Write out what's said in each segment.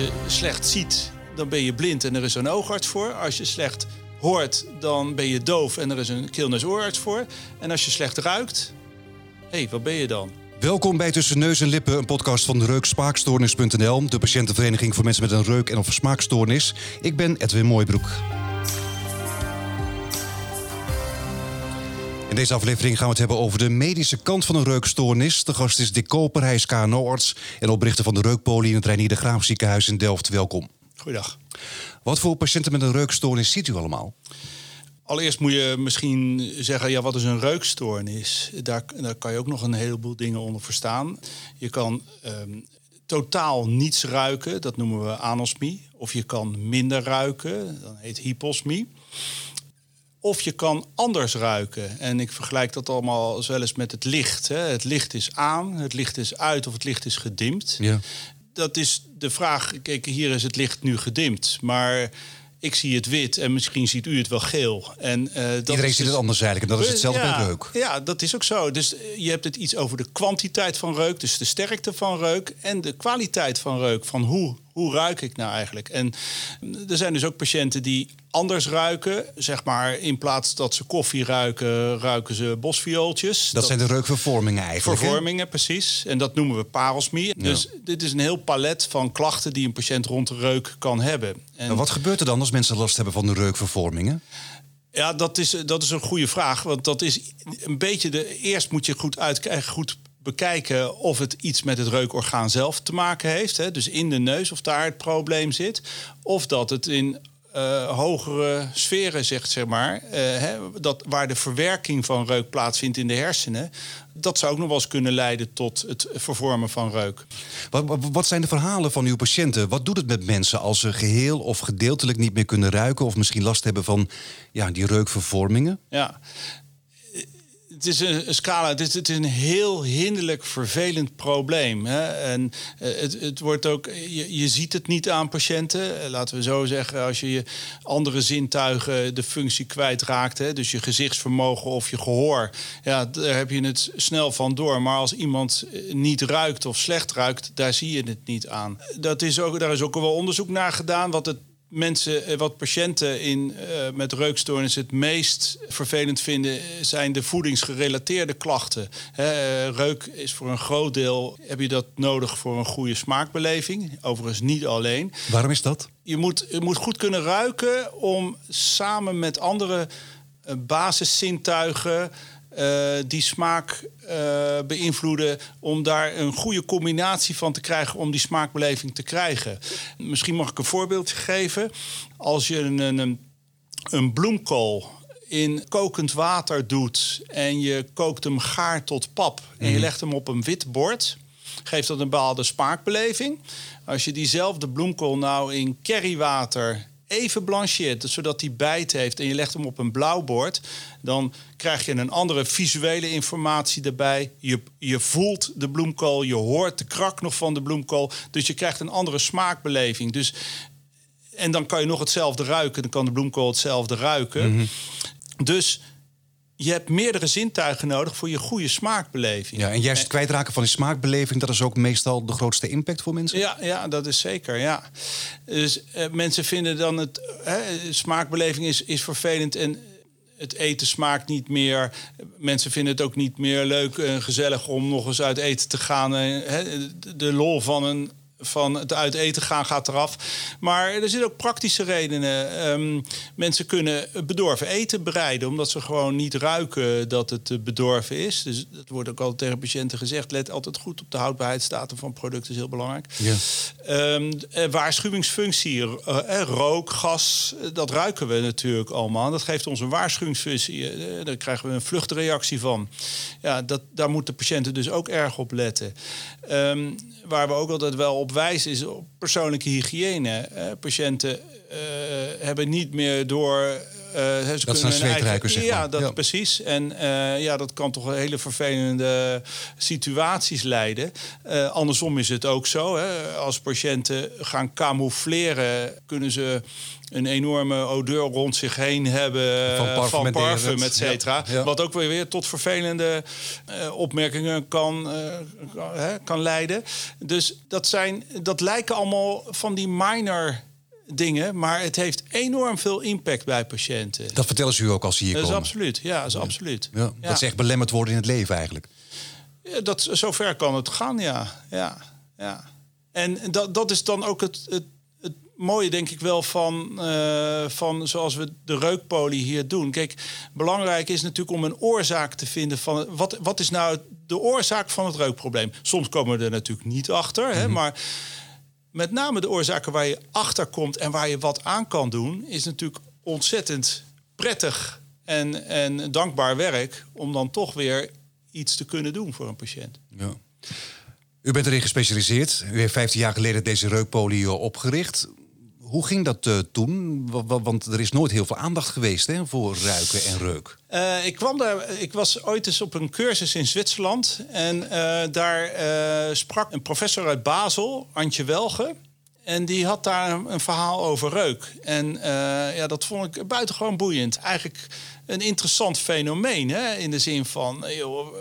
je slecht ziet, dan ben je blind en er is een oogarts voor. Als je slecht hoort, dan ben je doof en er is een keel-neus-oorarts voor. En als je slecht ruikt, hé, hey, wat ben je dan? Welkom bij Tussen Neus en Lippen, een podcast van reukspaakstoornis.nl, de patiëntenvereniging voor mensen met een reuk- en of smaakstoornis. Ik ben Edwin Mooibroek. Deze aflevering gaan we het hebben over de medische kant van een reukstoornis. De gast is Dick Koper, hij is KNO-arts en oprichter van de Reukpolie in het Reinier de Graaf ziekenhuis in Delft. Welkom. Goeiedag. Wat voor patiënten met een reukstoornis ziet u allemaal? Allereerst moet je misschien zeggen, ja, wat is een reukstoornis? Daar, daar kan je ook nog een heleboel dingen onder verstaan. Je kan ehm, totaal niets ruiken, dat noemen we anosmie. Of je kan minder ruiken, dat heet hyposmie. Of je kan anders ruiken. En ik vergelijk dat allemaal wel eens met het licht. Hè. Het licht is aan, het licht is uit of het licht is gedimd. Ja. Dat is de vraag. Kijk, hier is het licht nu gedimd. Maar ik zie het wit en misschien ziet u het wel geel. En, uh, dat Iedereen is ziet dus- het anders eigenlijk en dat is hetzelfde ja, met reuk. Ja, dat is ook zo. Dus eh, je hebt het iets over de kwantiteit van reuk, dus de sterkte van reuk en de kwaliteit van reuk. Van hoe, hoe ruik ik nou eigenlijk? En er zijn dus ook patiënten die anders ruiken. Zeg maar, in plaats dat ze koffie ruiken, ruiken ze bosviooltjes. Dat, zijn de reukvervormingen eigenlijk. Vervormingen, precies. En dat noemen we parosmie. Dus dit is een heel palet van klachten die een patiënt rond de reuk kan hebben. En Maar wat gebeurt er dan als mensen last hebben van de reukvervormingen? ja, dat is, dat is een goede vraag. Want dat is een beetje de. Eerst moet je goed uitkijken, goed bekijken of het iets met het reukorgaan zelf te maken heeft. Hè? Dus in de neus, of daar het probleem zit. Of dat het in eh, hogere sferen zegt, zeg maar. eh, hè, dat, waar de verwerking van reuk plaatsvindt in de hersenen. Dat zou ook nog wel eens kunnen leiden tot het vervormen van reuk. Wat, wat- wat zijn de verhalen van uw patiënten? Wat doet het met mensen als ze geheel of gedeeltelijk niet meer kunnen ruiken... of misschien last hebben van ja, die reukvervormingen? Ja. Het is een, scala, het is, een heel hinderlijk, vervelend probleem. Hè? En eh, het, het wordt ook, je, ziet het niet aan patiënten. Eh, Laten we zo zeggen, als je je andere zintuigen de functie kwijtraakt, hè? dus je gezichtsvermogen of je gehoor, ja, daar heb je het snel van door. Maar als iemand eh, niet ruikt of slecht ruikt, daar zie je het niet aan. Dat is ook, daar is ook wel onderzoek naar gedaan, wat het mensen, eh, wat patiënten in, eh, met reukstoornis het meest vervelend vinden, eh, zijn de voedingsgerelateerde klachten. Reuk is voor een groot deel, heb je dat nodig voor een goede smaakbeleving. Overigens niet alleen. Waarom is dat? Je moet, je moet goed kunnen ruiken om samen met andere basiszintuigen eh, die smaak eh, beïnvloeden, om daar een goede combinatie van te krijgen om die smaakbeleving te krijgen. Misschien mag ik een voorbeeldje geven. Als je een, een, een bloemkool in kokend water doet en je kookt hem gaar tot pap en je legt hem op een wit bord, geeft dat een bepaalde smaakbeleving. Als je diezelfde bloemkool nou in currywater even blancheert, zodat hij bijt heeft en je legt hem op een blauw bord, dan krijg je een andere visuele informatie erbij. Je, je voelt de bloemkool, je hoort de krak nog van de bloemkool, dus je krijgt een andere smaakbeleving. Dus en dan kan je nog hetzelfde ruiken. Dan kan de bloemkool hetzelfde ruiken. Dus je hebt meerdere zintuigen nodig voor je goede smaakbeleving. Ja, en juist het kwijtraken van die smaakbeleving... dat is ook meestal de grootste impact voor mensen? Ja, ja, dat is zeker. Ja. Dus eh, mensen vinden dan het hè, smaakbeleving is, is vervelend en het eten smaakt niet meer. Mensen vinden het ook niet meer leuk en gezellig om nog eens uit eten te gaan. Hè, de- de lol van een van het uit eten gaan gaat eraf. Maar er zitten ook praktische redenen. Ehm, mensen kunnen bedorven eten bereiden... omdat ze gewoon niet ruiken dat het eh, bedorven is. Dus dat wordt ook altijd tegen patiënten gezegd... let altijd goed op de houdbaarheidsdatum van producten, is heel belangrijk. Ja. Ehm, eh, waarschuwingsfunctie, eh, rook, gas, dat ruiken we natuurlijk allemaal. Dat geeft ons een waarschuwingsfunctie. Daar krijgen we een vluchtreactie van. Ja, dat, daar moeten patiënten dus ook erg op letten. Ehm, waar we ook altijd wel op wijzen is op persoonlijke hygiëne. Eh, patiënten eh, hebben niet meer door ze dat zijn zweetruikers, zeg Ja, dat precies. En ja, dat kan toch hele vervelende situaties leiden. andersom is het ook zo. Hè. Als patiënten gaan camoufleren, kunnen ze een enorme odeur rond zich heen hebben van parfum, van parfum et cetera. Wat ook weer tot vervelende uh, opmerkingen kan, uh, kan leiden. Dus dat, zijn, dat lijken allemaal van die minor dingen, maar het heeft enorm veel impact bij patiënten. Dat vertellen ze u ook als ze hier dat komen? Is absoluut, ja, dat is absoluut. Ja, dat is echt belemmerd worden in het leven eigenlijk? Dat, zover kan het gaan, ja. ja, ja. En dat, dat is dan ook het, het mooie, denk ik wel, van, uh, van zoals we de reukpolie hier doen. Kijk, belangrijk is natuurlijk om een oorzaak te vinden van wat, wat is nou de oorzaak van het reukprobleem. Soms komen we er natuurlijk niet achter, hè, mhm. maar met name de oorzaken waar je achter komt en waar je wat aan kan doen, is natuurlijk ontzettend prettig en, en dankbaar werk om dan toch weer iets te kunnen doen voor een patiënt. Ja. U bent erin gespecialiseerd. U heeft 15 jaar geleden deze reukpolie opgericht. Hoe ging dat uh, toen? Want er is nooit heel veel aandacht geweest hè, voor ruiken en reuk. Uh, ik, kwam daar, ik was ooit eens op een cursus in Zwitserland. En uh, daar sprak een professor uit Basel, Antje Welge. En die had daar een, verhaal over reuk. En ja, dat vond ik buitengewoon boeiend. Eigenlijk een interessant fenomeen. Hè? In de zin van, joh,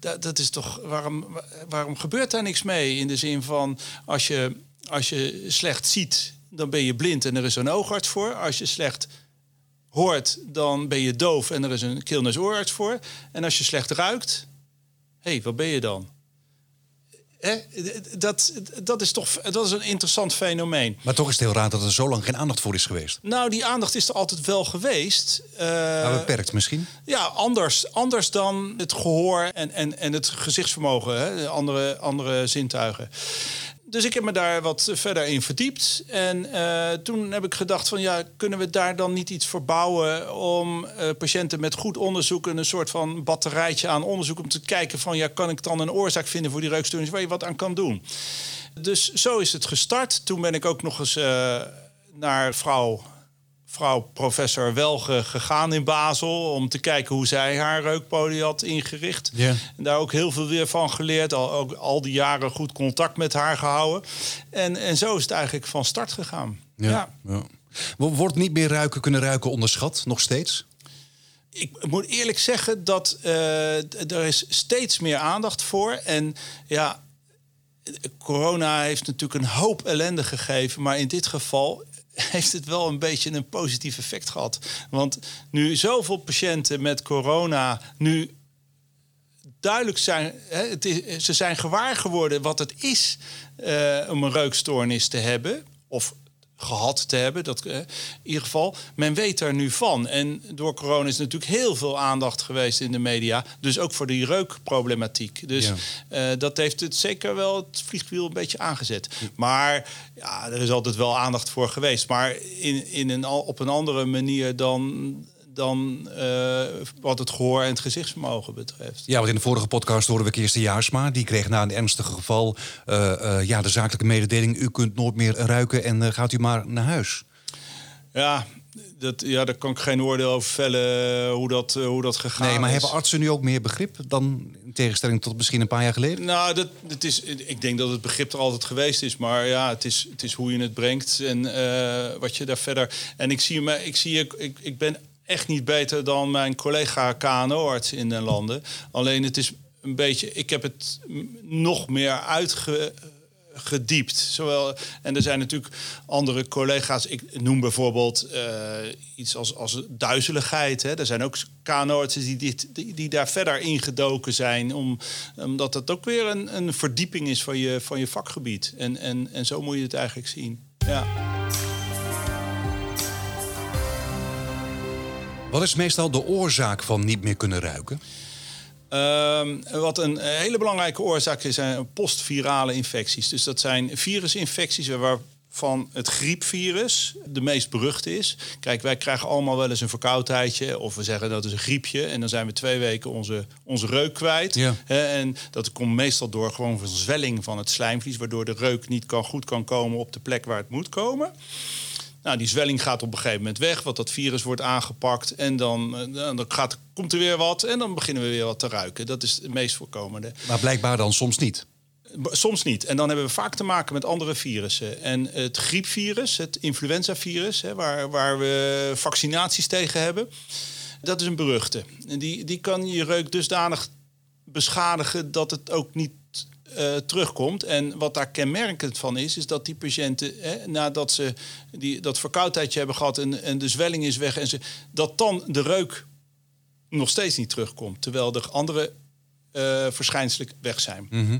dat, dat is toch, waarom, waarom gebeurt daar niks mee? In de zin van, als je, als je slecht ziet dan ben je blind en er is een oogarts voor. Als je slecht hoort, dan ben je doof en er is een keelneus-oorarts voor. En als je slecht ruikt, hé, hey, wat ben je dan? Dat, dat is toch dat is een interessant fenomeen. Maar toch is het heel raar dat er zo lang geen aandacht voor is geweest. Nou, die aandacht is er altijd wel geweest. Uh, beperkt misschien? Ja, anders, anders dan het gehoor en, en, en het gezichtsvermogen, hè, andere, andere zintuigen dus ik heb me daar wat verder in verdiept. En uh, toen heb ik gedacht van ja, kunnen we daar dan niet iets voor bouwen om uh, patiënten met goed onderzoek een soort van batterijtje aan onderzoek om te kijken van ja, kan ik dan een oorzaak vinden voor die reukstoornis waar je wat aan kan doen. Dus zo is het gestart. Toen ben ik ook nog eens uh, naar vrouw vrouw professor Welge gegaan in Basel om te kijken hoe zij haar reukpolie had ingericht. En daar ook heel veel weer van geleerd. Al, ook al die jaren goed contact met haar gehouden. En, en zo is het eigenlijk van start gegaan. Ja. ja. Wordt niet meer ruiken kunnen ruiken onderschat, nog steeds? Ik moet eerlijk zeggen dat uh, er is steeds meer aandacht voor. En ja, corona heeft natuurlijk een hoop ellende gegeven. Maar in dit geval heeft het wel een beetje een positief effect gehad. Want nu zoveel patiënten met corona nu duidelijk zijn, hè, het is, ze zijn gewaar geworden wat het is uh, om een reukstoornis te hebben. Of gehad te hebben. Dat, uh, in ieder geval, men weet er nu van. En door corona is natuurlijk heel veel aandacht geweest in de media. Dus ook voor die reukproblematiek. Dus uh, dat heeft het zeker wel het vliegwiel een beetje aangezet. Maar ja, er is altijd wel aandacht voor geweest. Maar in, in een, op een andere manier dan dan uh, wat het gehoor en het gezichtsvermogen betreft. Ja, want in de vorige podcast hoorden we Kirsten Jaarsma. Die kreeg na een ernstig geval uh, uh, ja, de zakelijke mededeling... u kunt nooit meer ruiken en gaat u maar naar huis. Ja, dat, ja, daar kan ik geen oordeel over vellen hoe dat, hoe dat gegaan is. Nee, maar hebben artsen nu ook meer begrip dan in tegenstelling tot misschien een paar jaar geleden? Nou, dat, dat is, ik denk dat het begrip er altijd geweest is. Maar ja, het is, het is hoe je het brengt en wat je daar verder... En ik zie, me, ik, zie ik, ik ben echt niet beter dan mijn collega KNO-arts in de landen. Alleen het is een beetje, ik heb het nog meer uitgediept. Zowel, en er zijn natuurlijk andere collega's. Ik noem bijvoorbeeld uh, iets als, als duizeligheid. Hè. Er zijn ook KNO-artsen die, dit, die, die, daar verder ingedoken zijn. Om, omdat het ook weer een, een verdieping is van je, van je vakgebied. En, en, en zo moet je het eigenlijk zien. Ja. Wat is meestal de oorzaak van niet meer kunnen ruiken? Uh, wat een hele belangrijke oorzaak is, zijn postvirale infecties. Dus dat zijn virusinfecties waarvan het griepvirus de meest beruchte is. Kijk, wij krijgen allemaal wel eens een verkoudheidje. Of we zeggen dat is een griepje. En dan zijn we twee weken onze, onze reuk kwijt. Ja. En dat komt meestal door gewoon zwelling van het slijmvlies. Waardoor de reuk niet kan, goed kan komen op de plek waar het moet komen. Nou, die zwelling gaat op een gegeven moment weg, want dat virus wordt aangepakt. En dan, eh, dan gaat, komt er weer wat en dan beginnen we weer wat te ruiken. Dat is het meest voorkomende. Maar blijkbaar dan soms niet. Soms niet. En dan hebben we vaak te maken met andere virussen. En het griepvirus, het influenzavirus, hè, waar, waar we vaccinaties tegen hebben, dat is een beruchte. En die, die kan je reuk dusdanig beschadigen dat het ook niet uh, terugkomt. En wat daar kenmerkend van is, is dat die patiënten, hè, nadat ze die, dat verkoudheidje hebben gehad en, en de zwelling is weg, en ze, dat dan de reuk nog steeds niet terugkomt. Terwijl de andere uh, verschijnselen weg zijn. Mhm.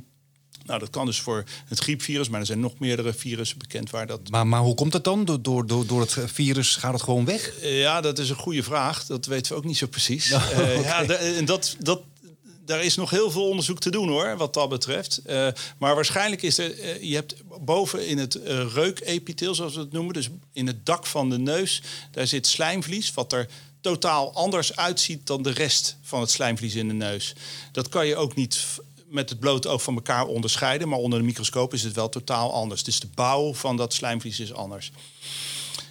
Nou, dat kan dus voor het griepvirus, maar er zijn nog meerdere virussen bekend waar dat. Maar, maar hoe komt het dan? Door, door, door, door het virus gaat het gewoon weg? Uh, ja, dat is een goede vraag. Dat weten we ook niet zo precies. Oh, okay. uh, ja, en dat, dat, daar is nog heel veel onderzoek te doen hoor, wat dat betreft. Uh, maar waarschijnlijk is er, uh, je hebt boven in het uh, zoals we het noemen, dus in het dak van de neus, daar zit slijmvlies, wat er totaal anders uitziet dan de rest van het slijmvlies in de neus. Dat kan je ook niet met het blote oog van elkaar onderscheiden, maar onder de microscoop is het wel totaal anders. Dus de bouw van dat slijmvlies is anders.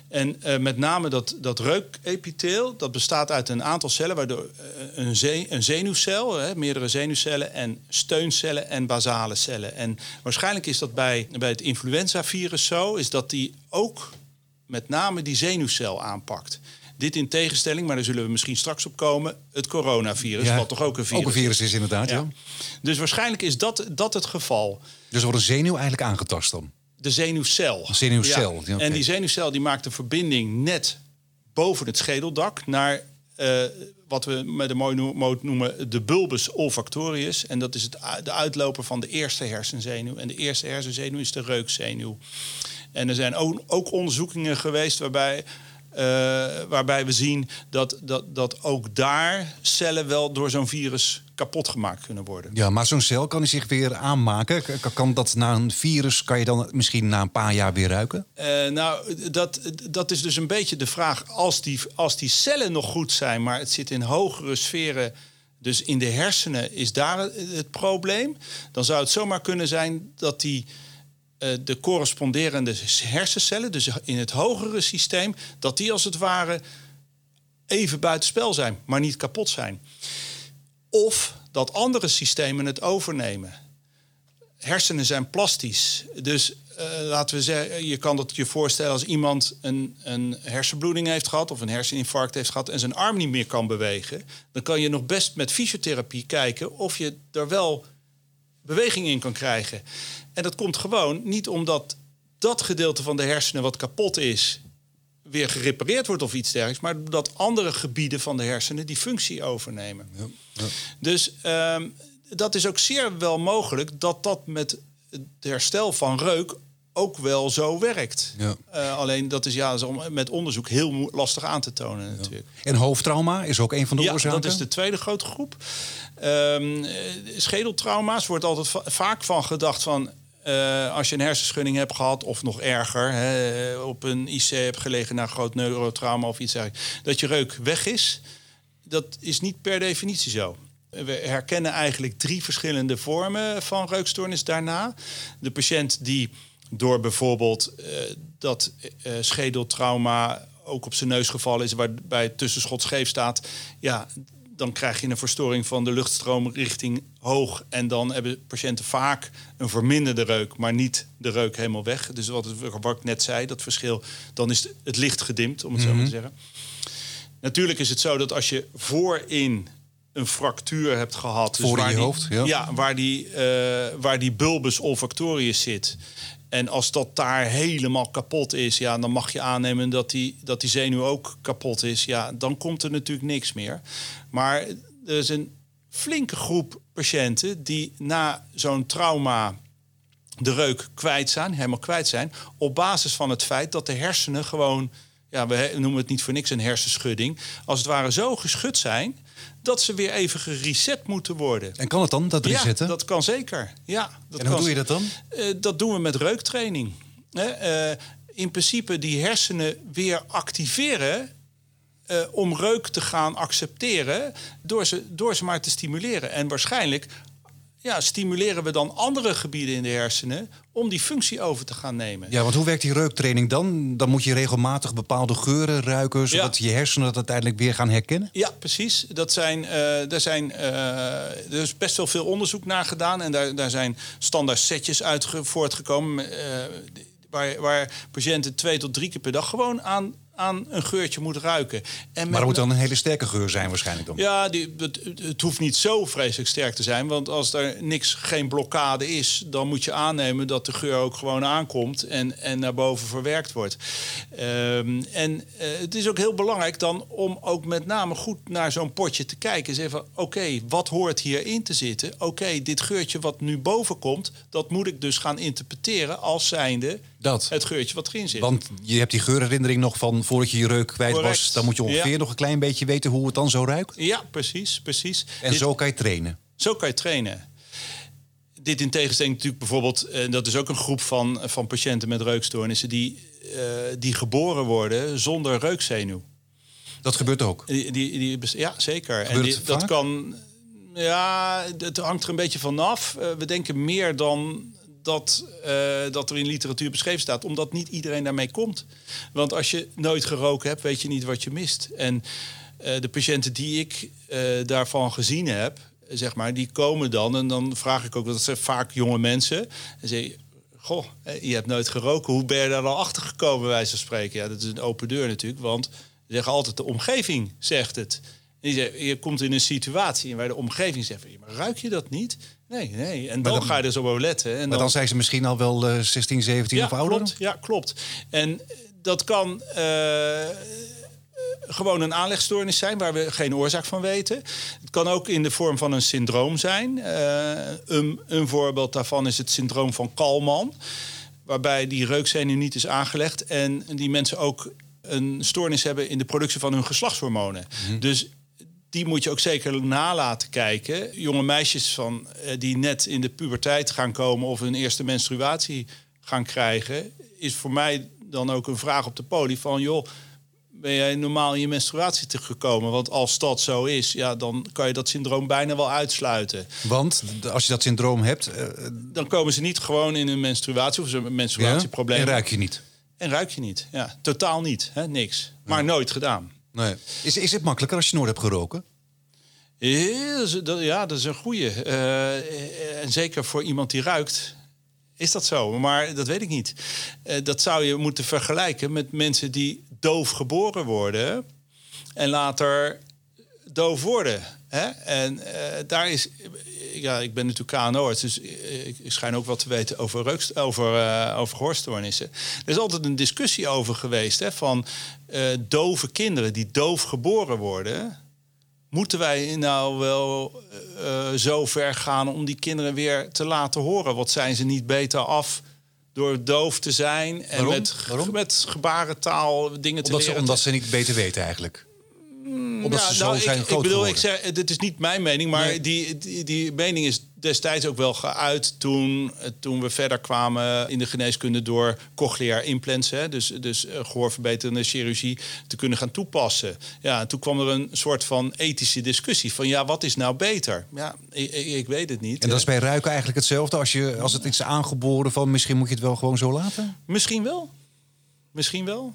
En uh, met name dat, dat reukepitheel, dat bestaat uit een aantal cellen, waardoor uh, een, ze een zenuwcel, hè, meerdere zenuwcellen en steuncellen en basale cellen. En waarschijnlijk is dat bij, bij het influenzavirus zo, is dat die ook met name die zenuwcel aanpakt. Dit in tegenstelling, maar daar zullen we misschien straks op komen, het coronavirus, ja, wat toch ook een virus, ook een virus is. inderdaad, ja. ja. Dus waarschijnlijk is dat, dat het geval. Dus wordt een zenuw eigenlijk aangetast dan? De zenuwcel. De zenuwcel. Ja. En die zenuwcel die maakt een verbinding net boven het schedeldak naar uh, wat we met de mooie moot noemen de bulbus olfactorius. En dat is het, de uitloper van de eerste hersenzenuw. En de eerste hersenzenuw is de reukzenuw. En er zijn ook, ook onderzoekingen geweest waarbij uh, waarbij we zien dat, dat, dat ook daar cellen wel door zo'n virus kapot gemaakt kunnen worden. Ja, maar zo'n cel kan hij zich weer aanmaken. Kan dat na een virus, kan je dan misschien na een paar jaar weer ruiken? Uh, nou, dat, dat is dus een beetje de vraag. Als die, als die cellen nog goed zijn, maar het zit in hogere sferen. Dus in de hersenen is daar het probleem. Dan zou het zomaar kunnen zijn dat die uh, de corresponderende hersencellen, dus in het hogere systeem, dat die als het ware even buitenspel zijn, maar niet kapot zijn. Of dat andere systemen het overnemen. Hersenen zijn plastisch. Dus uh, laten we zeggen, je kan het je voorstellen als iemand een, een hersenbloeding heeft gehad of een herseninfarct heeft gehad en zijn arm niet meer kan bewegen. Dan kan je nog best met fysiotherapie kijken of je er wel beweging in kan krijgen. En dat komt gewoon niet omdat dat gedeelte van de hersenen wat kapot is, weer gerepareerd wordt of iets dergelijks, maar dat andere gebieden van de hersenen die functie overnemen. Ja, ja. Dus um, dat is ook zeer wel mogelijk dat dat met het herstel van reuk ook wel zo werkt. Ja. Uh, alleen dat is ja, met onderzoek heel lastig aan te tonen natuurlijk. En hoofdtrauma is ook een van de ja, oorzaken? dat is de tweede grote groep. Um, schedeltrauma's wordt altijd va vaak van gedacht van... Uh, als je een hersenschudding hebt gehad, of nog erger, hè, op een IC hebt gelegen na groot neurotrauma of iets dergelijks, dat je reuk weg is. Dat is niet per definitie zo. We herkennen eigenlijk drie verschillende vormen van reukstoornis daarna. De patiënt die door bijvoorbeeld uh, dat uh, schedeltrauma ook op zijn neus gevallen is, waarbij het tussenschot scheef staat, ja, dan krijg je een verstoring van de luchtstroom richting hoog. En dan hebben patiënten vaak een verminderde reuk, maar niet de reuk helemaal weg. Dus wat, wat ik net zei, dat verschil, dan is het licht gedimd, om het mm -hmm. zo maar te zeggen. Natuurlijk is het zo dat als je voorin een fractuur hebt gehad. Voor dus waar je die, hoofd, ja. ja waar, die, uh, waar die bulbus olfactorius zit. En als dat daar helemaal kapot is, ja, dan mag je aannemen dat die, dat die zenuw ook kapot is. Ja, dan komt er natuurlijk niks meer. Maar er is een flinke groep patiënten die na zo'n trauma de reuk kwijt zijn, helemaal kwijt zijn, op basis van het feit dat de hersenen gewoon, ja, we noemen het niet voor niks een hersenschudding, als het ware zo geschud zijn dat ze weer even gereset moeten worden. En kan het dan, dat resetten? Ja, dat kan zeker. Ja, dat en hoe kan. doe je dat dan? Uh, dat doen we met reuktraining. Uh, in principe die hersenen weer activeren uh, om reuk te gaan accepteren door ze, door ze maar te stimuleren. En waarschijnlijk ja, stimuleren we dan andere gebieden in de hersenen om die functie over te gaan nemen. Ja, want hoe werkt die reuktraining dan? Dan moet je regelmatig bepaalde geuren ruiken, zodat je hersenen dat uiteindelijk weer gaan herkennen? Ja, precies. Dat zijn, uh, daar zijn, uh, er is best wel veel onderzoek naar gedaan en daar, daar zijn standaard setjes uit voortgekomen. Uh, waar, waar patiënten twee tot drie keer per dag gewoon aan aan een geurtje moet ruiken. En maar het moet dan een hele sterke geur zijn waarschijnlijk dan? Ja, die, het, het, hoeft niet zo vreselijk sterk te zijn. Want als er niks, geen blokkade is... dan moet je aannemen dat de geur ook gewoon aankomt... en, en naar boven verwerkt wordt. Um, en uh, het is ook heel belangrijk dan om ook met name goed naar zo'n potje te kijken. Zeggen van, oké, wat hoort hierin te zitten? Oké, dit geurtje wat nu boven komt... dat moet ik dus gaan interpreteren als zijnde dat. het geurtje wat erin zit. Want je hebt die geurherinnering nog van voordat je je reuk kwijt was. Dan moet je ongeveer nog een klein beetje weten hoe het dan zo ruikt. Ja, precies, precies. En zo kan je trainen. Zo kan je trainen. Dit in tegenstelling natuurlijk bijvoorbeeld, en dat is ook een groep van, van patiënten met reukstoornissen die, uh, die geboren worden zonder reukzenuw. Dat gebeurt ook. Die, die, die ja, zeker. en die, dat kan. Ja, het hangt er een beetje vanaf. Uh, we denken meer dan dat, uh, dat er in literatuur beschreven staat, omdat niet iedereen daarmee komt. Want als je nooit geroken hebt, weet je niet wat je mist. En uh, de patiënten die ik uh, daarvan gezien heb, zeg maar, die komen dan en dan vraag ik ook, dat zijn vaak jonge mensen, en zeg goh, je hebt nooit geroken, hoe ben je daar dan achter gekomen, wijze spreken? Ja, dat is een open deur natuurlijk, want ze zeggen altijd de omgeving zegt het. Je, je komt in een situatie waar de omgeving zegt, maar ruik je dat niet? Nee, nee. En dan, dan, ga je er zo op letten. En maar dan, dan zijn ze misschien al wel uh, 16, 17 ja, of ouder? Klopt, ja, klopt. En dat kan uh, gewoon een aanlegstoornis zijn waar we geen oorzaak van weten. Het kan ook in de vorm van een syndroom zijn. Uh, een, een voorbeeld daarvan is het syndroom van Kalman. Waarbij die reukzenuw niet is aangelegd. En die mensen ook een stoornis hebben in de productie van hun geslachtshormonen. Mm -hmm. Dus die moet je ook zeker nalaten kijken. Jonge meisjes van, die net in de puberteit gaan komen of hun eerste menstruatie gaan krijgen, is voor mij dan ook een vraag op de poli van joh, ben jij normaal in je menstruatie teruggekomen? Want als dat zo is, ja, dan kan je dat syndroom bijna wel uitsluiten. Want als je dat syndroom hebt, uh, dan komen ze niet gewoon in een menstruatie of een menstruatieprobleem. Ja? En ruik je niet. En ruik je niet, ja, totaal niet, hè? niks. Maar ja. nooit gedaan. Nee. Is, is het makkelijker als je nooit hebt geroken? Ja, dat is, een goeie. Uh, en zeker voor iemand die ruikt, is dat zo. Maar dat weet ik niet. Uh, dat zou je moeten vergelijken met mensen die doof geboren worden en later doof worden. Hè? En uh, daar is, ja, ik ben natuurlijk KNO-arts, dus ik, ik schijn ook wat te weten over, reukst, over, uh, over gehoorstoornissen. Er is altijd een discussie over geweest hè, van uh, dove kinderen die doof geboren worden. Moeten wij nou wel uh, zo ver gaan om die kinderen weer te laten horen? Wat zijn ze niet beter af door doof te zijn en Waarom? met, Waarom? met gebarentaal dingen te Omdat ze, omdat ze niet beter weten eigenlijk. Omdat Ja, ze zo nou, zijn ik, groot ik bedoel, ik zeg, dit is niet mijn mening, maar Nee. die, die, die mening is destijds ook wel geuit toen, eh, toen we verder kwamen in de geneeskunde door cochleair implants, hè, dus, dus eh, gehoorverbeterende chirurgie, te kunnen gaan toepassen. Ja, en toen kwam er een soort van ethische discussie van ja, wat is nou beter? Ja, ik, ik, weet het niet. En dat is bij ruiken eigenlijk hetzelfde. Als, je, als het iets aangeboren van misschien moet je het wel gewoon zo laten. Misschien wel. Misschien wel.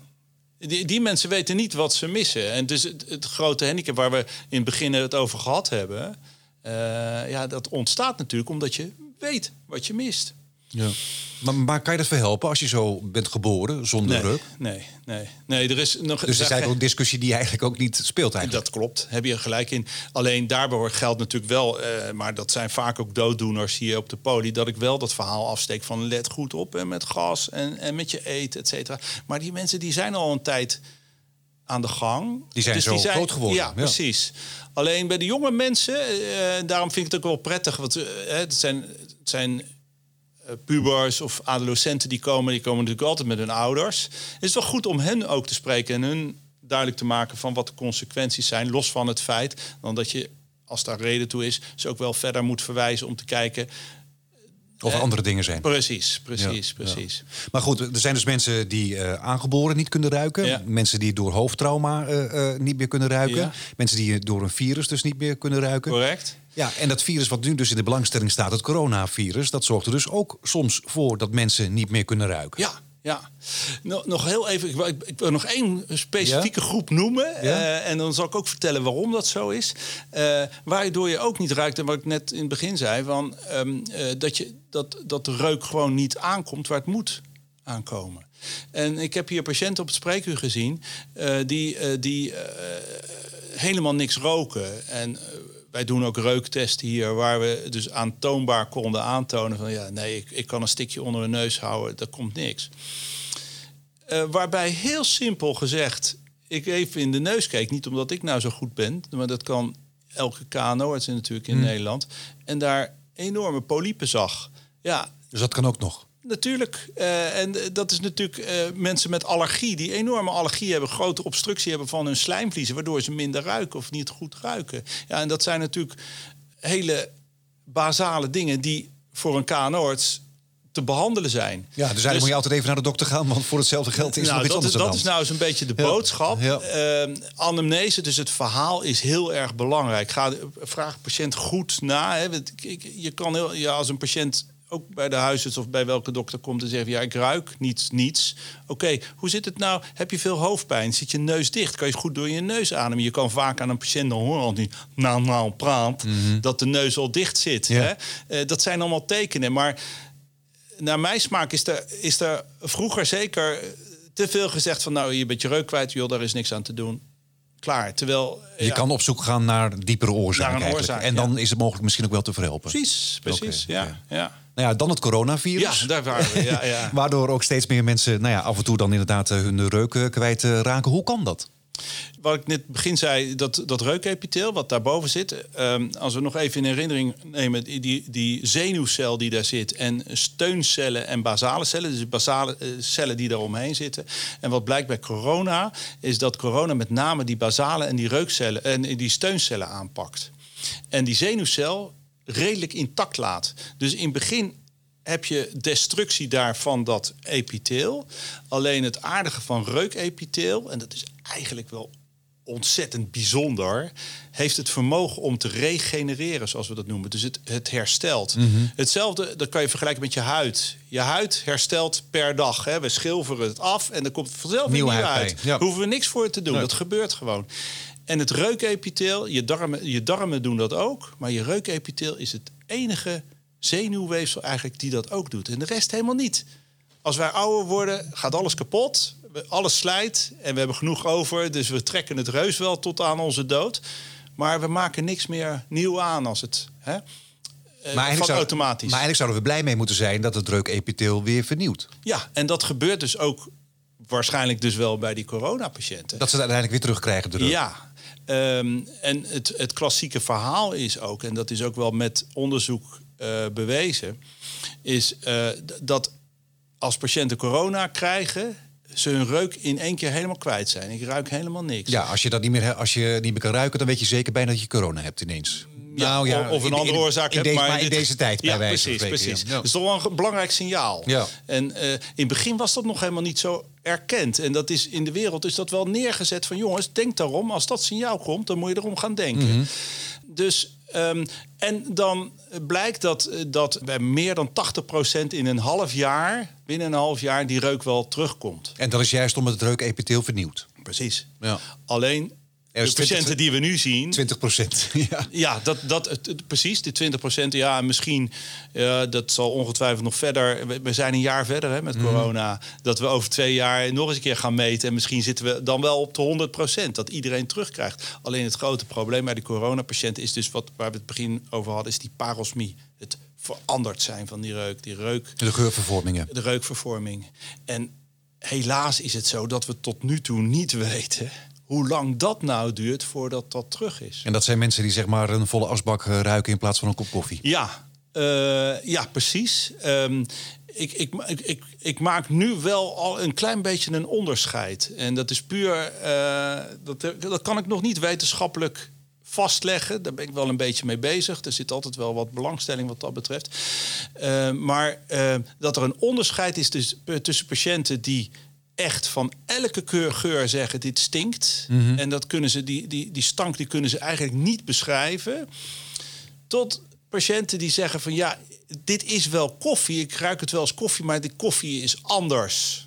Die, die mensen weten niet wat ze missen. En dus het, grote handicap waar we in het begin het over gehad hebben... eh, ja, dat ontstaat natuurlijk omdat je weet wat je mist. Ja. Maar, maar kan je dat verhelpen als je zo bent geboren zonder Nee, reuk? nee, nee. nee er is nog, Dus er daar- zijn ook discussie die eigenlijk ook niet speelt eigenlijk. Dat klopt, heb je gelijk in. Alleen daarbij hoort- geldt natuurlijk wel, eh, maar dat zijn vaak ook dooddoeners hier op de poli, dat ik wel dat verhaal afsteek van let goed op en met gas en, en met je eten, et cetera. Maar die mensen die zijn al een tijd aan de gang. Dus Die zijn zo groot geworden, Ja, ja. precies. Alleen bij de jonge mensen, eh, daarom vind ik het ook wel prettig, want het zijn, het zijn pubers of adolescenten die komen, die komen natuurlijk altijd met hun ouders. Het is wel goed om hen ook te spreken en hun duidelijk te maken van wat de consequenties zijn, los van het feit dan dat je, als daar reden toe is, ze ook wel verder moet verwijzen om te kijken. Of Eh, andere dingen zijn. Precies, precies, Ja, precies. Maar goed, er zijn dus mensen die eh, aangeboren niet kunnen ruiken. Ja. Mensen die door hoofdtrauma eh, eh, niet meer kunnen ruiken. Mensen die door een virus dus niet meer kunnen ruiken. Correct. Ja, en dat virus wat nu dus in de belangstelling staat, het coronavirus... dat zorgt er dus ook soms voor dat mensen niet meer kunnen ruiken. Ja, ja. Nog, heel even, ik wil, ik wil nog één specifieke groep noemen. Ja? eh, en dan zal ik ook vertellen waarom dat zo is. Eh, waardoor je ook niet ruikt, en wat ik net in het begin zei, van, ehm, eh, dat, je, dat, dat de reuk gewoon niet aankomt waar het moet aankomen. En ik heb hier patiënten op het spreekuur gezien die, die helemaal niks roken. En wij doen ook reuktesten hier, waar we dus aantoonbaar konden aantonen van ja, nee, ik, ik kan een stikje onder mijn neus houden, daar komt niks. Eh, waarbij heel simpel gezegd, ik even in de neus keek, niet omdat ik nou zo goed ben, maar dat kan elke KNO-arts natuurlijk in Nederland, en daar enorme polypen zag. Ja, Dus dat kan ook nog. Natuurlijk. Eh, en eh, dat is natuurlijk eh, mensen met allergie, die enorme allergie hebben, grote obstructie hebben van hun slijmvliezen, waardoor ze minder ruiken of niet goed ruiken. Ja, en dat zijn natuurlijk hele basale dingen die voor een KNO-arts te behandelen zijn. Ja, dus eigenlijk moet je altijd even naar de dokter gaan, want voor hetzelfde geld is nog nou, iets dat, is, anders dat aan is nou eens een beetje de boodschap. Ja. Ehm, anamnese, dus het verhaal is heel erg belangrijk. Ga, vraag patiënt goed na. Hè. Je kan heel, ja, als een patiënt ook bij de huisarts of bij welke dokter komt en zegt... ja, ik ruik niets, niets. Oké, hoe zit het nou? Heb je veel hoofdpijn? Zit je neus dicht? Kan je goed door je neus ademen? Je kan vaak aan een patiënt dan horen die nou, nou praat... dat de neus al dicht zit. Mhm. Ja. Hè? Eh, dat zijn allemaal tekenen, maar naar mijn smaak is er, is er vroeger zeker te veel gezegd van... nou, je bent je reuk kwijt, joh, daar is niks aan te doen. Klaar. Terwijl... Je ja, kan op zoek gaan naar diepere oorzaken Naar oorzaak, en dan is het mogelijk misschien ook wel te verhelpen. Precies, precies. Ja, ja. Nou ja, dan het coronavirus. ja, daar waren we. Ja, ja. Waardoor ook steeds meer mensen nou ja, af en toe dan inderdaad eh, hun reuk eh, kwijt eh, raken. Hoe kan dat? Wat ik net begin zei, dat, dat reukepitheel wat daarboven zit... ehm, als we nog even in herinnering nemen... die- die, zenuwcel die daar zit... en steuncellen en basale cellen... dus basale cellen die daaromheen zitten. En wat blijkt bij corona... is dat corona met name die basale en die reukcellen... en die steuncellen aanpakt. En die zenuwcel redelijk intact laat. Dus in het begin heb je destructie daar van dat epitheel. Alleen het aardige van reukepitheel, en dat is eigenlijk wel ontzettend bijzonder, heeft het vermogen om te regenereren, zoals we dat noemen. Dus het, het herstelt. Mhm. Hetzelfde, dat kan je vergelijken met je huid. Je huid herstelt per dag. Hè. We schilferen het af en dan komt het vanzelf nieuw huid uit. ja. Hoeven we niks voor te doen. Nee. Dat gebeurt gewoon. En het reukepitheel, je darmen, je darmen doen dat ook. Maar je reukepitheel is het enige zenuwweefsel eigenlijk die dat ook doet. En de rest helemaal niet. Als wij ouder worden, gaat alles kapot. Alles slijt en we hebben genoeg over. Dus we trekken het reus wel tot aan onze dood. Maar we maken niks meer nieuw aan als het... Hè? eh, Maar zou- automatisch. Maar eigenlijk zouden we blij mee moeten zijn dat het reukepitheel weer vernieuwt. Ja, en dat gebeurt dus ook waarschijnlijk dus wel bij die coronapatiënten. Dat ze het uiteindelijk weer terugkrijgen, de reuk. Ja, ehm, en het, het klassieke verhaal is ook, en dat is ook wel met onderzoek eh, bewezen, is eh, dat als patiënten corona krijgen, ze hun reuk in één keer helemaal kwijt zijn. Ik ruik helemaal niks. Ja, als je, dat niet meer, als je niet meer kan ruiken, dan weet je zeker bijna dat je corona hebt ineens. Nou Ja, of een andere oorzaak hebt, maar in deze tijd, bij ja, wijze precies, van spreken. precies. Dat is toch wel een belangrijk signaal. Ja. En eh, in het begin was dat nog helemaal niet zo erkend. En dat is in de wereld is dat wel neergezet van jongens, denk daarom. Als dat signaal komt, dan moet je erom gaan denken. Mhm. Dus ehm, en dan blijkt dat, eh, dat bij meer dan 80% in een half jaar, binnen een half jaar, die reuk wel terugkomt. En dat is juist omdat het reukepitheel vernieuwt. Precies. Ja. Alleen de patiënten 20 die we nu zien, 20 procent. ja. Ja, dat, dat, precies, die 20% Ja, en misschien, ja, dat zal ongetwijfeld nog verder. We, we zijn een jaar verder hè, met corona. Dat we over twee jaar nog eens een keer gaan meten. En misschien zitten we dan wel op de 100% Dat iedereen terugkrijgt. Alleen het grote probleem bij de coronapatiënten is dus wat waar we het begin over hadden, is die parosmie. Het veranderd zijn van die reuk. Die reuk De geurvervormingen. de reukvervorming. En helaas is het zo dat we tot nu toe niet weten hoe lang dat nou duurt voordat dat terug is. En dat zijn mensen die zeg maar een volle asbak eh, ruiken in plaats van een kop koffie. Ja, eh, ja precies. Ehm, ik, ik, ik, ik, maak nu wel al een klein beetje een onderscheid. En dat is puur, eh, dat, dat kan ik nog niet wetenschappelijk vastleggen. Daar ben ik wel een beetje mee bezig. Er zit altijd wel wat belangstelling wat dat betreft. Uh, maar uh, dat er een onderscheid is tussen patiënten die echt van elke keur geur zeggen dit stinkt. Mm -hmm. En dat kunnen ze, die, die, die stank die kunnen ze eigenlijk niet beschrijven. Tot patiënten die zeggen van ja, dit is wel koffie. Ik ruik het wel als koffie, maar die koffie is anders.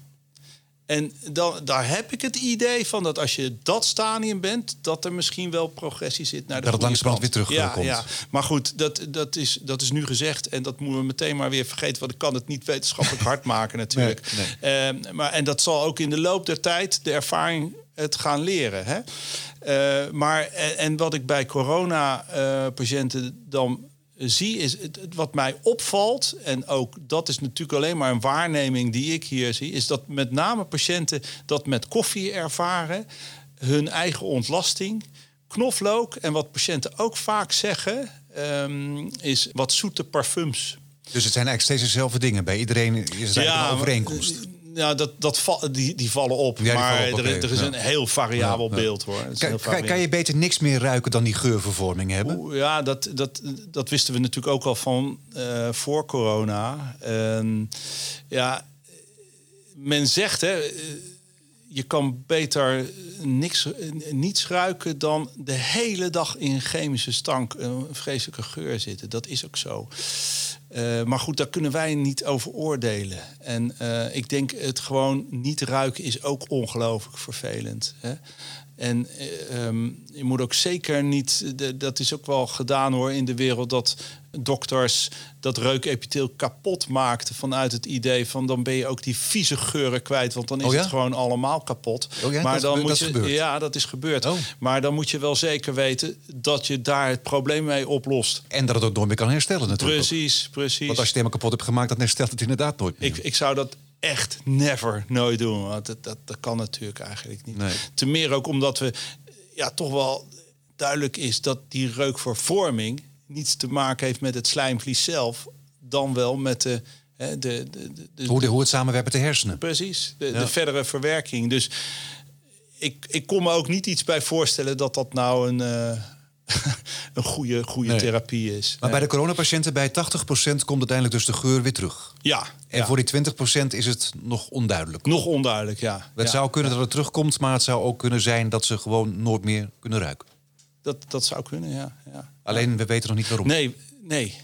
En dan, daar heb ik het idee van dat als je dat stadium bent, dat er misschien wel progressie zit naar de Dat het langzamerhand weer terugkomt. Ja, ja, maar goed, dat, dat, is, dat is nu gezegd en dat moeten we meteen maar weer vergeten, want ik kan het niet wetenschappelijk hard maken natuurlijk. Nee, nee. Uh, maar, en dat zal ook in de loop der tijd de ervaring het gaan leren. Hè? Uh, maar en, en, wat ik bij corona-patiënten dan zie is het, wat mij opvalt, en ook dat is natuurlijk alleen maar een waarneming die ik hier zie, is dat met name patiënten dat met koffie ervaren, hun eigen ontlasting, knoflook en wat patiënten ook vaak zeggen, um, is wat zoete parfums. Dus het zijn eigenlijk steeds dezelfde dingen. Bij iedereen is het ja, een overeenkomst ja, dat, dat die, die vallen op. Ja, maar vallen op, er, er, is een heel variabel beeld hoor. Kan, kan, je beter niks meer ruiken dan die geurvervorming hebben? Oeh, ja, dat, dat, dat wisten we natuurlijk ook al van uh, voor corona. Uh, ja, men zegt hè, je kan beter niks, niets ruiken dan de hele dag in chemische stank, een vreselijke geur zitten. Dat is ook zo. Uh, maar goed, daar kunnen wij niet over oordelen. En uh, ik denk het gewoon niet ruiken is ook ongelooflijk vervelend. Hè? En um, je moet ook zeker niet, dat is ook wel gedaan hoor in de wereld, dat dokters dat reukepitheel kapot maakten vanuit het idee van dan ben je ook die vieze geuren kwijt, want dan is oh ja? het gewoon allemaal kapot. Oh ja, maar dat, dan moet je, ja, dat is gebeurd. Oh. Maar dan moet je wel zeker weten dat je daar het probleem mee oplost. En dat het ook nooit meer kan herstellen natuurlijk. Precies, precies. Want als je het helemaal kapot hebt gemaakt, dan herstelt het inderdaad nooit meer. Ik, ik zou dat echt never nooit doen. Want dat, dat, dat kan natuurlijk eigenlijk niet. Nee. Ten meer ook omdat we ja, toch wel duidelijk is dat die reukvervorming niets te maken heeft met het slijmvlies zelf, dan wel met de. Hè, de, de, de, hoe, de, hoe het samenwerkt met de hersenen. Precies, de, Ja. de verdere verwerking. Dus ik, ik kon me ook niet iets bij voorstellen dat dat nou een, eh, een goede, goede Nee. therapie is. Maar bij de coronapatiënten, bij 80% komt uiteindelijk dus de geur weer terug. Ja, En ja. voor die 20% is het nog onduidelijk. nog onduidelijk, ja. Het ja. zou kunnen dat het terugkomt, maar het zou ook kunnen zijn dat ze gewoon nooit meer kunnen ruiken. Dat, dat zou kunnen, ja. ja. Alleen we weten nog niet waarom. Nee, nee.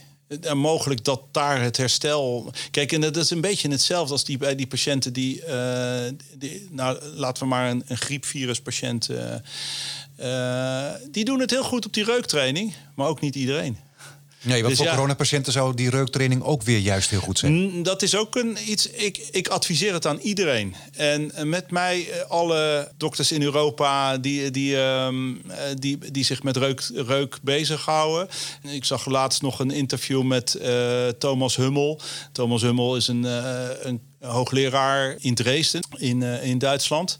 En mogelijk dat daar het herstel. Kijk, en dat is een beetje hetzelfde als die bij die patiënten die. eh, die nou, laten we maar een, een griepviruspatiënt. eh, eh, die doen het heel goed op die reuktraining, maar ook niet iedereen. Nee, want Dus voor ja. coronapatiënten zou die reuktraining ook weer juist heel goed zijn. Dat is ook een iets. Ik, ik adviseer het aan iedereen. En eh, met mij eh, alle dokters in Europa die, die, ehm, eh, die, die zich met reuk, reuk bezighouden. Ik zag laatst nog een interview met eh, Thomas Hummel. Thomas Hummel is een, eh, een hoogleraar in Dresden in, eh, in Duitsland.